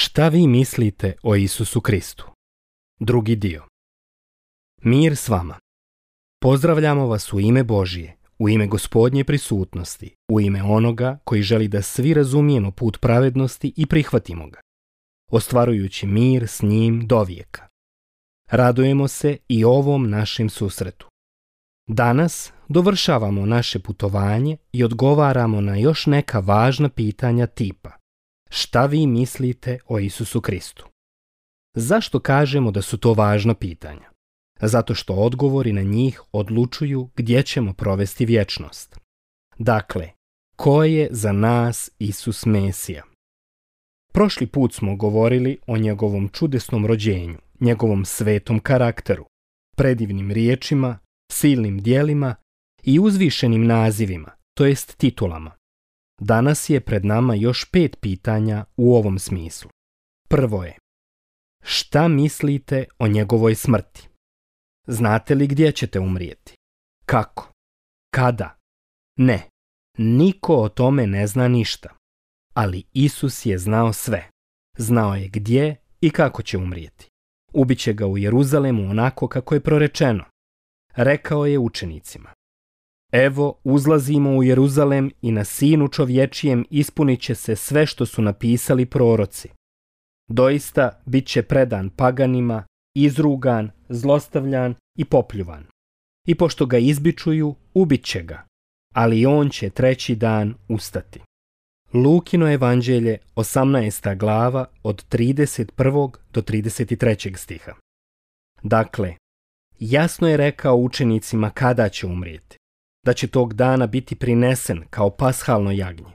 Šta vi mislite o Isusu Kristu? Drugi dio. Mir s vama. Pozdravljamo vas u ime Božije, u ime gospodnje prisutnosti, u ime onoga koji želi da svi razumijemo put pravednosti i prihvatimo ga, ostvarujući mir s njim do vijeka. Radujemo se i ovom našem susretu. Danas dovršavamo naše putovanje i odgovaramo na još neka važna pitanja tipa šta vi mislite o Isusu Kristu? Zašto kažemo da su to važna pitanja? Zato što odgovori na njih odlučuju gdje ćemo provesti vječnost. Dakle, ko je za nas Isus Mesija? Prošli put smo govorili o njegovom čudesnom rođenju, njegovom svetom karakteru, predivnim riječima, silnim dijelima i uzvišenim nazivima, to jest titulama. Danas je pred nama još pet pitanja u ovom smislu. Prvo je, šta mislite o njegovoj smrti? Znate li gdje ćete umrijeti? Kako? Kada? Ne, niko o tome ne zna ništa. Ali Isus je znao sve. Znao je gdje i kako će umrijeti. Ubiće ga u Jeruzalemu onako kako je prorečeno. Rekao je učenicima. Evo, uzlazimo u Jeruzalem i na sinu čovječijem ispunit će se sve što su napisali proroci. Doista bit će predan paganima, izrugan, zlostavljan i popljuvan. I pošto ga izbičuju, ubit će ga, ali on će treći dan ustati. Lukino evanđelje, 18. glava, od 31. do 33. stiha. Dakle, jasno je rekao učenicima kada će umrijeti da će tog dana biti prinesen kao pashalno jagnje.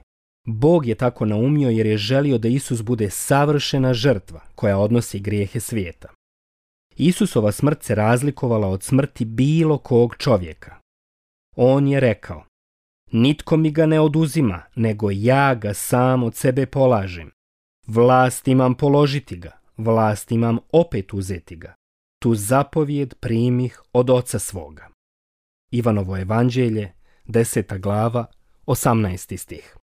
Bog je tako naumio jer je želio da Isus bude savršena žrtva koja odnosi grijehe svijeta. Isusova smrt se razlikovala od smrti bilo kog čovjeka. On je rekao, nitko mi ga ne oduzima, nego ja ga sam od sebe polažem. Vlast imam položiti ga, vlast imam opet uzeti ga. Tu zapovjed primih od oca svoga. Ivanovo evanđelje, deseta glava, osamnaesti stih.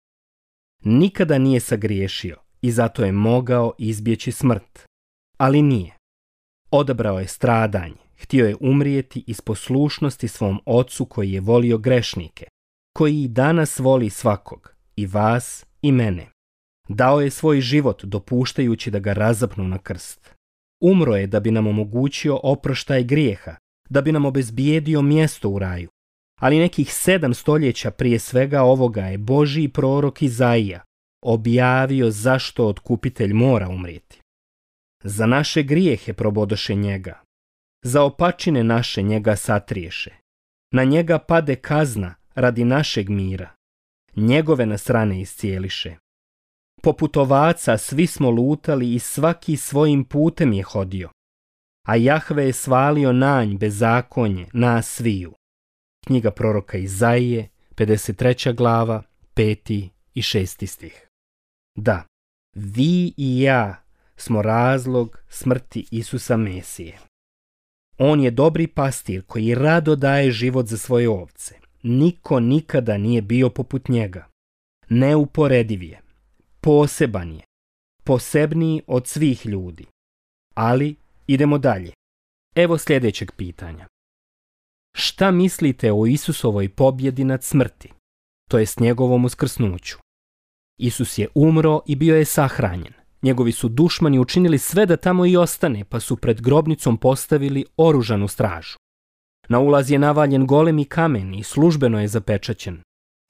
Nikada nije sagriješio i zato je mogao izbjeći smrt, ali nije. Odabrao je stradanje, htio je umrijeti iz poslušnosti svom ocu koji je volio grešnike, koji i danas voli svakog, i vas i mene. Dao je svoj život dopuštajući da ga razapnu na krst. Umro je da bi nam omogućio oproštaj grijeha da bi nam obezbijedio mjesto u raju. Ali nekih sedam stoljeća prije svega ovoga je Božiji prorok Izaija objavio zašto otkupitelj mora umrijeti. Za naše grijehe probodoše njega, za opačine naše njega satriješe. Na njega pade kazna radi našeg mira. Njegove nasrane rane iscijeliše. Poput ovaca svi smo lutali i svaki svojim putem je hodio a Jahve je svalio nanj bezakonje na sviju. Knjiga proroka Izaije, 53. glava, 5. i 6. stih. Da, vi i ja smo razlog smrti Isusa Mesije. On je dobri pastir koji rado daje život za svoje ovce. Niko nikada nije bio poput njega. Neuporediv je. Poseban je. Posebniji od svih ljudi. Ali Idemo dalje. Evo sljedećeg pitanja. Šta mislite o Isusovoj pobjedi nad smrti, to jest njegovom uskrsnuću? Isus je umro i bio je sahranjen. Njegovi su dušmani učinili sve da tamo i ostane, pa su pred grobnicom postavili oružanu stražu. Na ulaz je navaljen golemi kamen i službeno je zapečaćen.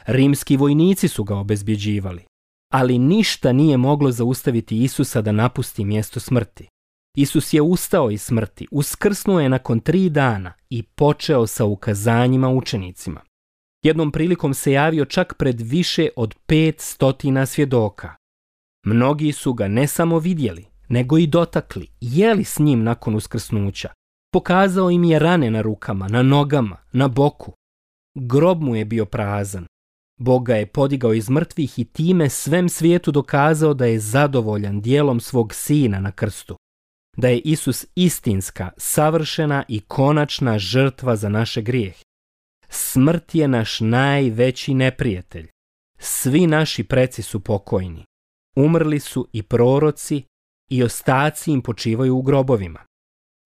Rimski vojnici su ga obezbjeđivali, ali ništa nije moglo zaustaviti Isusa da napusti mjesto smrti. Isus je ustao iz smrti, uskrsnuo je nakon tri dana i počeo sa ukazanjima učenicima. Jednom prilikom se javio čak pred više od pet stotina svjedoka. Mnogi su ga ne samo vidjeli, nego i dotakli, jeli s njim nakon uskrsnuća. Pokazao im je rane na rukama, na nogama, na boku. Grob mu je bio prazan. Boga je podigao iz mrtvih i time svem svijetu dokazao da je zadovoljan dijelom svog sina na krstu da je Isus istinska, savršena i konačna žrtva za naše grijehe. Smrt je naš najveći neprijatelj. Svi naši preci su pokojni. Umrli su i proroci i ostaci im počivaju u grobovima.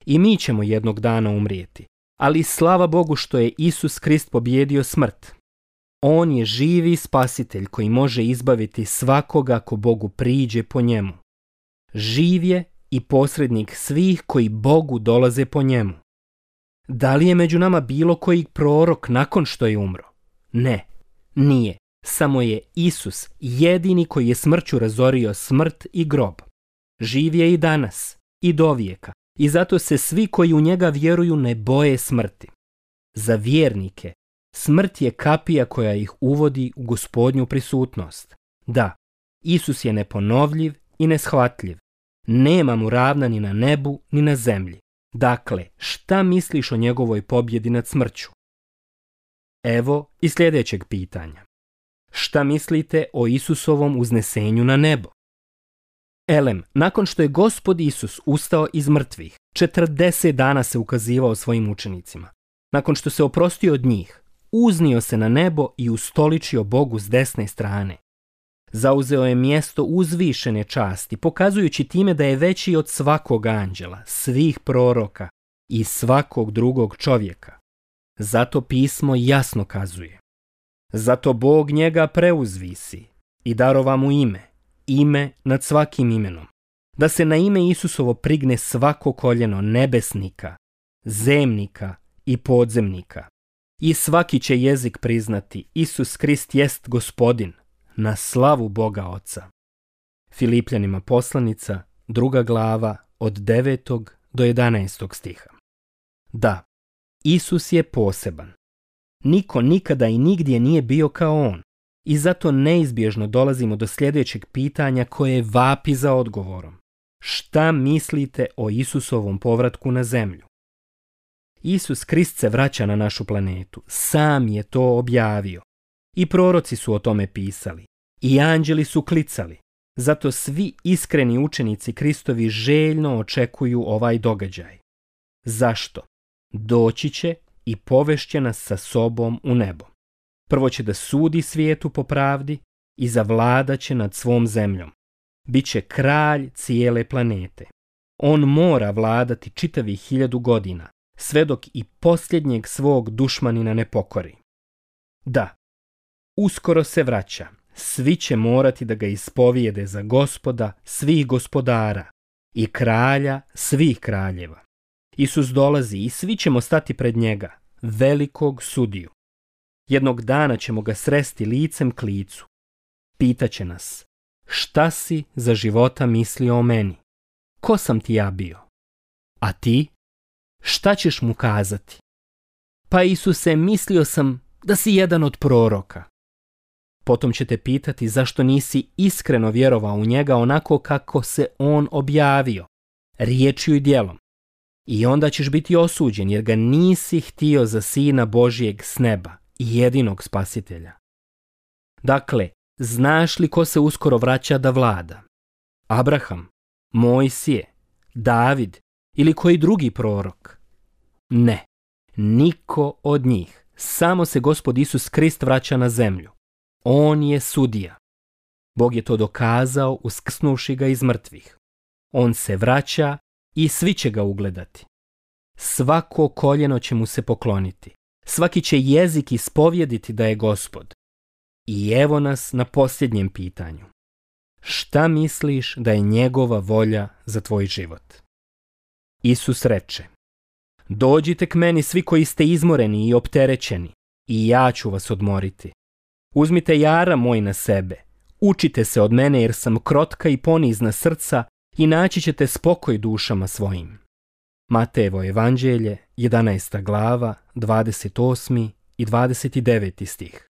I mi ćemo jednog dana umrijeti. Ali slava Bogu što je Isus Krist pobjedio smrt. On je živi spasitelj koji može izbaviti svakoga ko Bogu priđe po njemu. Živ je i posrednik svih koji Bogu dolaze po njemu. Da li je među nama bilo koji prorok nakon što je umro? Ne, nije. Samo je Isus jedini koji je smrću razorio smrt i grob. Živ je i danas, i dovijeka, i zato se svi koji u njega vjeruju ne boje smrti. Za vjernike smrt je kapija koja ih uvodi u gospodnju prisutnost. Da, Isus je neponovljiv i neshvatljiv, nema mu ravna ni na nebu, ni na zemlji. Dakle, šta misliš o njegovoj pobjedi nad smrću? Evo i sljedećeg pitanja. Šta mislite o Isusovom uznesenju na nebo? Elem, nakon što je gospod Isus ustao iz mrtvih, 40 dana se ukazivao svojim učenicima. Nakon što se oprostio od njih, uznio se na nebo i ustoličio Bogu s desne strane, Zauzeo je mjesto uzvišene časti, pokazujući time da je veći od svakog anđela, svih proroka i svakog drugog čovjeka. Zato pismo jasno kazuje. Zato Bog njega preuzvisi i darova mu ime, ime nad svakim imenom. Da se na ime Isusovo prigne svako koljeno nebesnika, zemnika i podzemnika. I svaki će jezik priznati Isus Krist jest gospodin na slavu Boga Oca. Filipljanima poslanica, druga glava, od 9. do 11. stiha. Da, Isus je poseban. Niko nikada i nigdje nije bio kao on. I zato neizbježno dolazimo do sljedećeg pitanja koje vapi za odgovorom. Šta mislite o Isusovom povratku na zemlju? Isus Krist se vraća na našu planetu. Sam je to objavio. I proroci su o tome pisali i anđeli su klicali. Zato svi iskreni učenici Kristovi željno očekuju ovaj događaj. Zašto? Doći će i povešće nas sa sobom u nebo. Prvo će da sudi svijetu po pravdi i zavladaće nad svom zemljom. Biće kralj cijele planete. On mora vladati čitavih hiljadu godina, sve dok i posljednjeg svog dušmanina ne pokori. Da, uskoro se vraća svi će morati da ga ispovijede za gospoda svih gospodara i kralja svih kraljeva. Isus dolazi i svi ćemo stati pred njega, velikog sudiju. Jednog dana ćemo ga sresti licem k licu. Pitaće nas, šta si za života mislio o meni? Ko sam ti ja bio? A ti? Šta ćeš mu kazati? Pa Isuse, mislio sam da si jedan od proroka. Potom ćete pitati zašto nisi iskreno vjerovao u njega onako kako se on objavio, riječju i dijelom. I onda ćeš biti osuđen jer ga nisi htio za sina Božijeg s neba i jedinog spasitelja. Dakle, znaš li ko se uskoro vraća da vlada? Abraham, Mojsije, David ili koji drugi prorok? Ne, niko od njih. Samo se gospod Isus Krist vraća na zemlju. On je sudija. Bog je to dokazao uskrsnuši ga iz mrtvih. On se vraća i svi će ga ugledati. Svako koljeno će mu se pokloniti. Svaki će jezik ispovjediti da je gospod. I evo nas na posljednjem pitanju. Šta misliš da je njegova volja za tvoj život? Isus reče, dođite k meni svi koji ste izmoreni i opterećeni i ja ću vas odmoriti. Uzmite jara moj na sebe, učite se od mene jer sam krotka i ponizna srca i naći ćete spokoj dušama svojim. Matejevo evanđelje, 11. glava, 28. i 29. stih.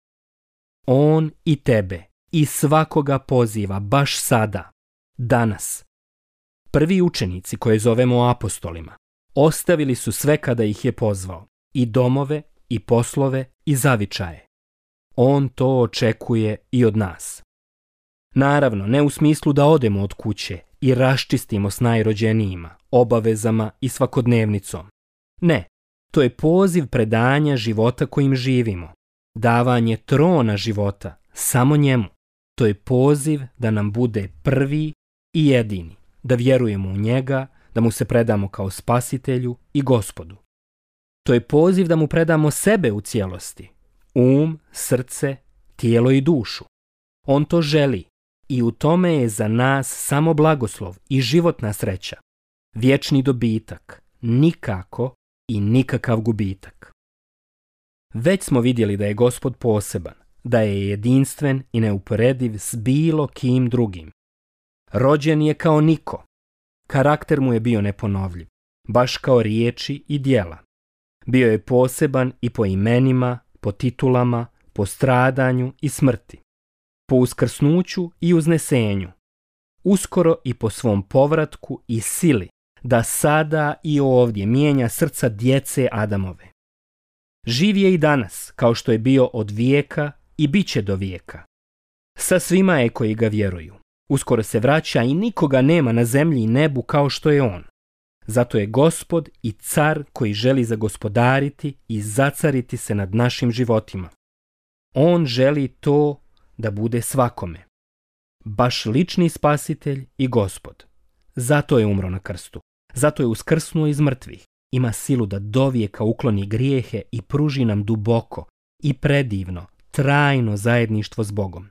On i tebe i svakoga poziva baš sada, danas. Prvi učenici koje zovemo apostolima ostavili su sve kada ih je pozvao, i domove, i poslove, i zavičaje on to očekuje i od nas. Naravno, ne u smislu da odemo od kuće i raščistimo s najrođenijima, obavezama i svakodnevnicom. Ne, to je poziv predanja života kojim živimo, davanje trona života samo njemu. To je poziv da nam bude prvi i jedini, da vjerujemo u njega, da mu se predamo kao spasitelju i gospodu. To je poziv da mu predamo sebe u cijelosti, um, srce, tijelo i dušu. On to želi i u tome je za nas samo blagoslov i životna sreća, vječni dobitak, nikako i nikakav gubitak. Već smo vidjeli da je gospod poseban, da je jedinstven i neuporediv s bilo kim drugim. Rođen je kao niko. Karakter mu je bio neponovljiv, baš kao riječi i dijela. Bio je poseban i po imenima, po titulama, po stradanju i smrti, po uskrsnuću i uznesenju, uskoro i po svom povratku i sili da sada i ovdje mijenja srca djece Adamove. Živ je i danas, kao što je bio od vijeka i bit će do vijeka. Sa svima je koji ga vjeruju. Uskoro se vraća i nikoga nema na zemlji i nebu kao što je on. Zato je gospod i car koji želi zagospodariti i zacariti se nad našim životima. On želi to da bude svakome. Baš lični spasitelj i gospod. Zato je umro na krstu. Zato je uskrsnuo iz mrtvih. Ima silu da dovijeka ukloni grijehe i pruži nam duboko i predivno, trajno zajedništvo s Bogom.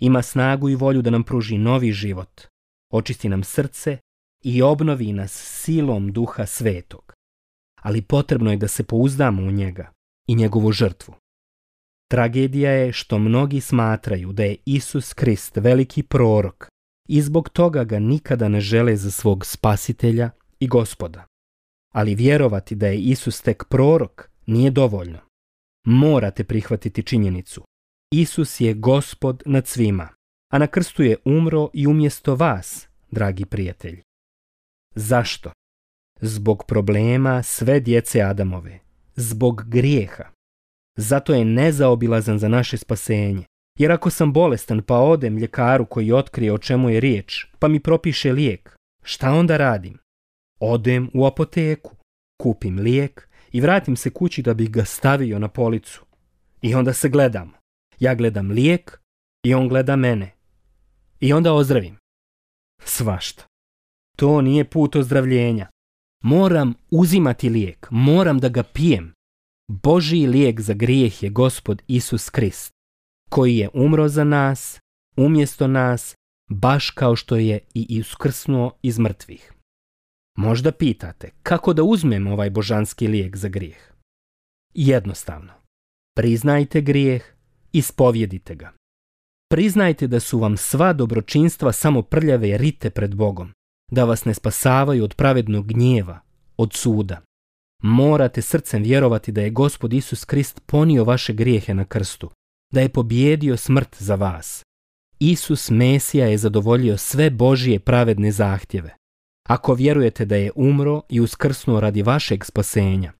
Ima snagu i volju da nam pruži novi život. Očisti nam srce i obnovi nas silom duha svetog, ali potrebno je da se pouzdamo u njega i njegovu žrtvu. Tragedija je što mnogi smatraju da je Isus Krist veliki prorok i zbog toga ga nikada ne žele za svog spasitelja i gospoda. Ali vjerovati da je Isus tek prorok nije dovoljno. Morate prihvatiti činjenicu. Isus je gospod nad svima, a na krstu je umro i umjesto vas, dragi prijatelji. Zašto? Zbog problema sve djece Adamove, zbog grijeha. Zato je nezaobilazan za naše spasenje. Jer ako sam bolestan pa odem ljekaru koji otkrije o čemu je riječ, pa mi propiše lijek, šta onda radim? Odem u apoteku, kupim lijek i vratim se kući da bih ga stavio na policu. I onda se gledam. Ja gledam lijek i on gleda mene. I onda ozdravim. Svašta. To nije put ozdravljenja. Moram uzimati lijek, moram da ga pijem. Božiji lijek za grijeh je gospod Isus Krist, koji je umro za nas, umjesto nas, baš kao što je i uskrsnuo iz mrtvih. Možda pitate, kako da uzmem ovaj božanski lijek za grijeh? Jednostavno. Priznajte grijeh, ispovjedite ga. Priznajte da su vam sva dobročinstva samo prljave rite pred Bogom da vas ne spasavaju od pravednog gnjeva, od suda. Morate srcem vjerovati da je Gospod Isus Krist ponio vaše grijehe na krstu, da je pobjedio smrt za vas. Isus Mesija je zadovoljio sve Božije pravedne zahtjeve. Ako vjerujete da je umro i uskrsnuo radi vašeg spasenja,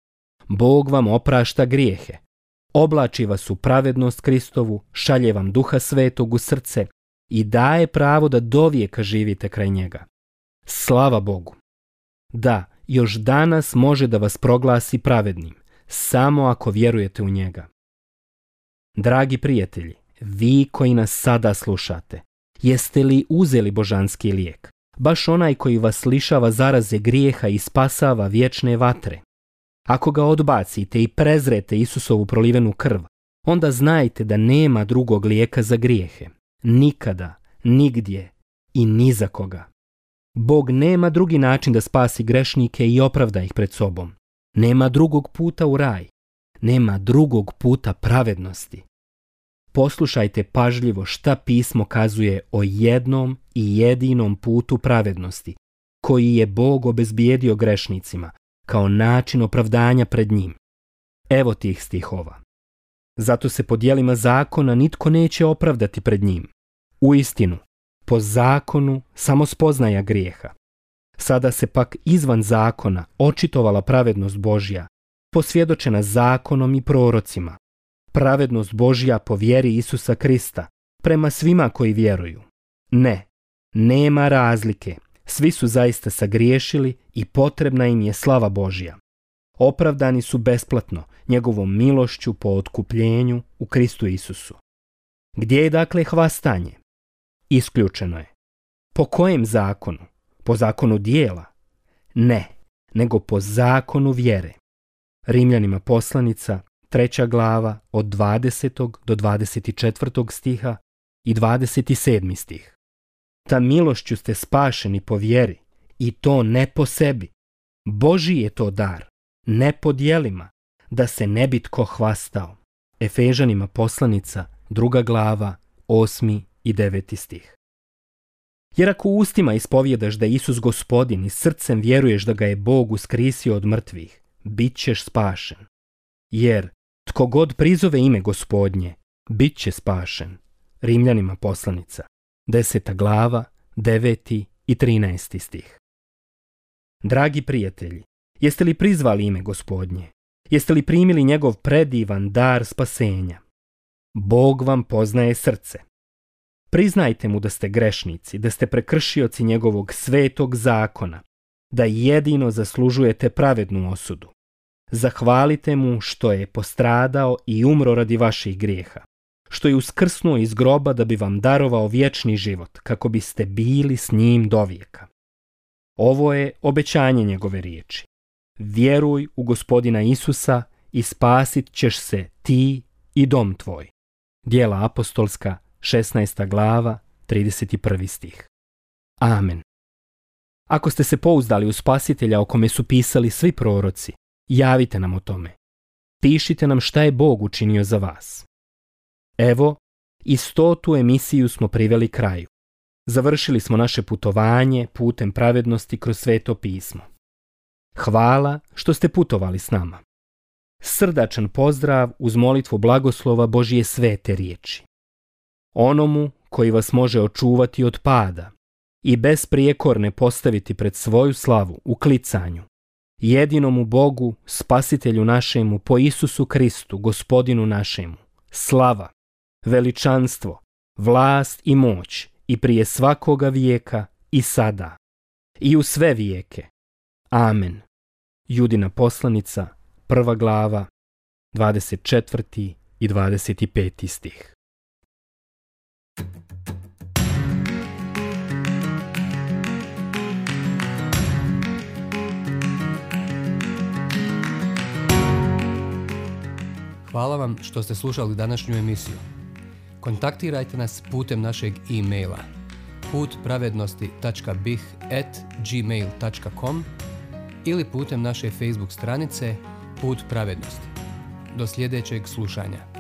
Bog vam oprašta grijehe. Oblači vas u pravednost Kristovu, šalje vam duha svetog u srce i daje pravo da dovijeka živite kraj njega. Slava Bogu. Da, još danas može da vas proglasi pravednim, samo ako vjerujete u njega. Dragi prijatelji, vi koji nas sada slušate, jeste li uzeli božanski lijek, baš onaj koji vas lišava zaraze grijeha i spasava vječne vatre? Ako ga odbacite i prezrete Isusovu prolivenu krv, onda znajte da nema drugog lijeka za grijehe. Nikada, nigdje i ni za koga. Bog nema drugi način da spasi grešnike i opravda ih pred sobom. Nema drugog puta u raj. Nema drugog puta pravednosti. Poslušajte pažljivo šta pismo kazuje o jednom i jedinom putu pravednosti, koji je Bog obezbijedio grešnicima, kao način opravdanja pred njim. Evo tih stihova. Zato se po dijelima zakona nitko neće opravdati pred njim. U istinu, po zakonu samo spoznaja grijeha. Sada se pak izvan zakona očitovala pravednost Božja, posvjedočena zakonom i prorocima. Pravednost Božja po vjeri Isusa Krista, prema svima koji vjeruju. Ne, nema razlike, svi su zaista sagriješili i potrebna im je slava Božja. Opravdani su besplatno njegovom milošću po otkupljenju u Kristu Isusu. Gdje je dakle hvastanje? Isključeno je. Po kojem zakonu? Po zakonu dijela? Ne, nego po zakonu vjere. Rimljanima poslanica, treća glava od 20. do 24. stiha i 27. stih. Ta milošću ste spašeni po vjeri i to ne po sebi. Boži je to dar, ne po dijelima, da se ne bi hvastao. Efežanima poslanica, druga glava, osmi i stih. Jer ako ustima ispovjedaš da je Isus gospodin i srcem vjeruješ da ga je Bog uskrisio od mrtvih, bit ćeš spašen. Jer tko god prizove ime gospodnje, bit će spašen. Rimljanima poslanica, deseta glava, deveti i trinaesti stih. Dragi prijatelji, jeste li prizvali ime gospodnje? Jeste li primili njegov predivan dar spasenja? Bog vam poznaje srce. Priznajte mu da ste grešnici, da ste prekršioci njegovog svetog zakona, da jedino zaslužujete pravednu osudu. Zahvalite mu što je postradao i umro radi vaših grijeha, što je uskrsnuo iz groba da bi vam darovao vječni život, kako biste bili s njim vijeka. Ovo je obećanje njegove riječi. Vjeruj u gospodina Isusa i spasit ćeš se ti i dom tvoj. Dijela apostolska 16. glava, 31. stih. Amen. Ako ste se pouzdali u spasitelja o kome su pisali svi proroci, javite nam o tome. Pišite nam šta je Bog učinio za vas. Evo, i stotu emisiju smo priveli kraju. Završili smo naše putovanje putem pravednosti kroz sveto pismo. Hvala što ste putovali s nama. Srdačan pozdrav uz molitvu blagoslova Božije svete riječi onomu koji vas može očuvati od pada i bez prijekorne postaviti pred svoju slavu u klicanju, jedinomu Bogu, spasitelju našemu, po Isusu Kristu, gospodinu našemu, slava, veličanstvo, vlast i moć i prije svakoga vijeka i sada i u sve vijeke. Amen. Judina poslanica, prva glava, 24. i 25. stih. Hvala vam što ste slušali današnju emisiju. Kontaktirajte nas putem našeg e-maila putpravednosti.bih at gmail.com ili putem naše Facebook stranice Put pravednosti. Do sljedećeg slušanja.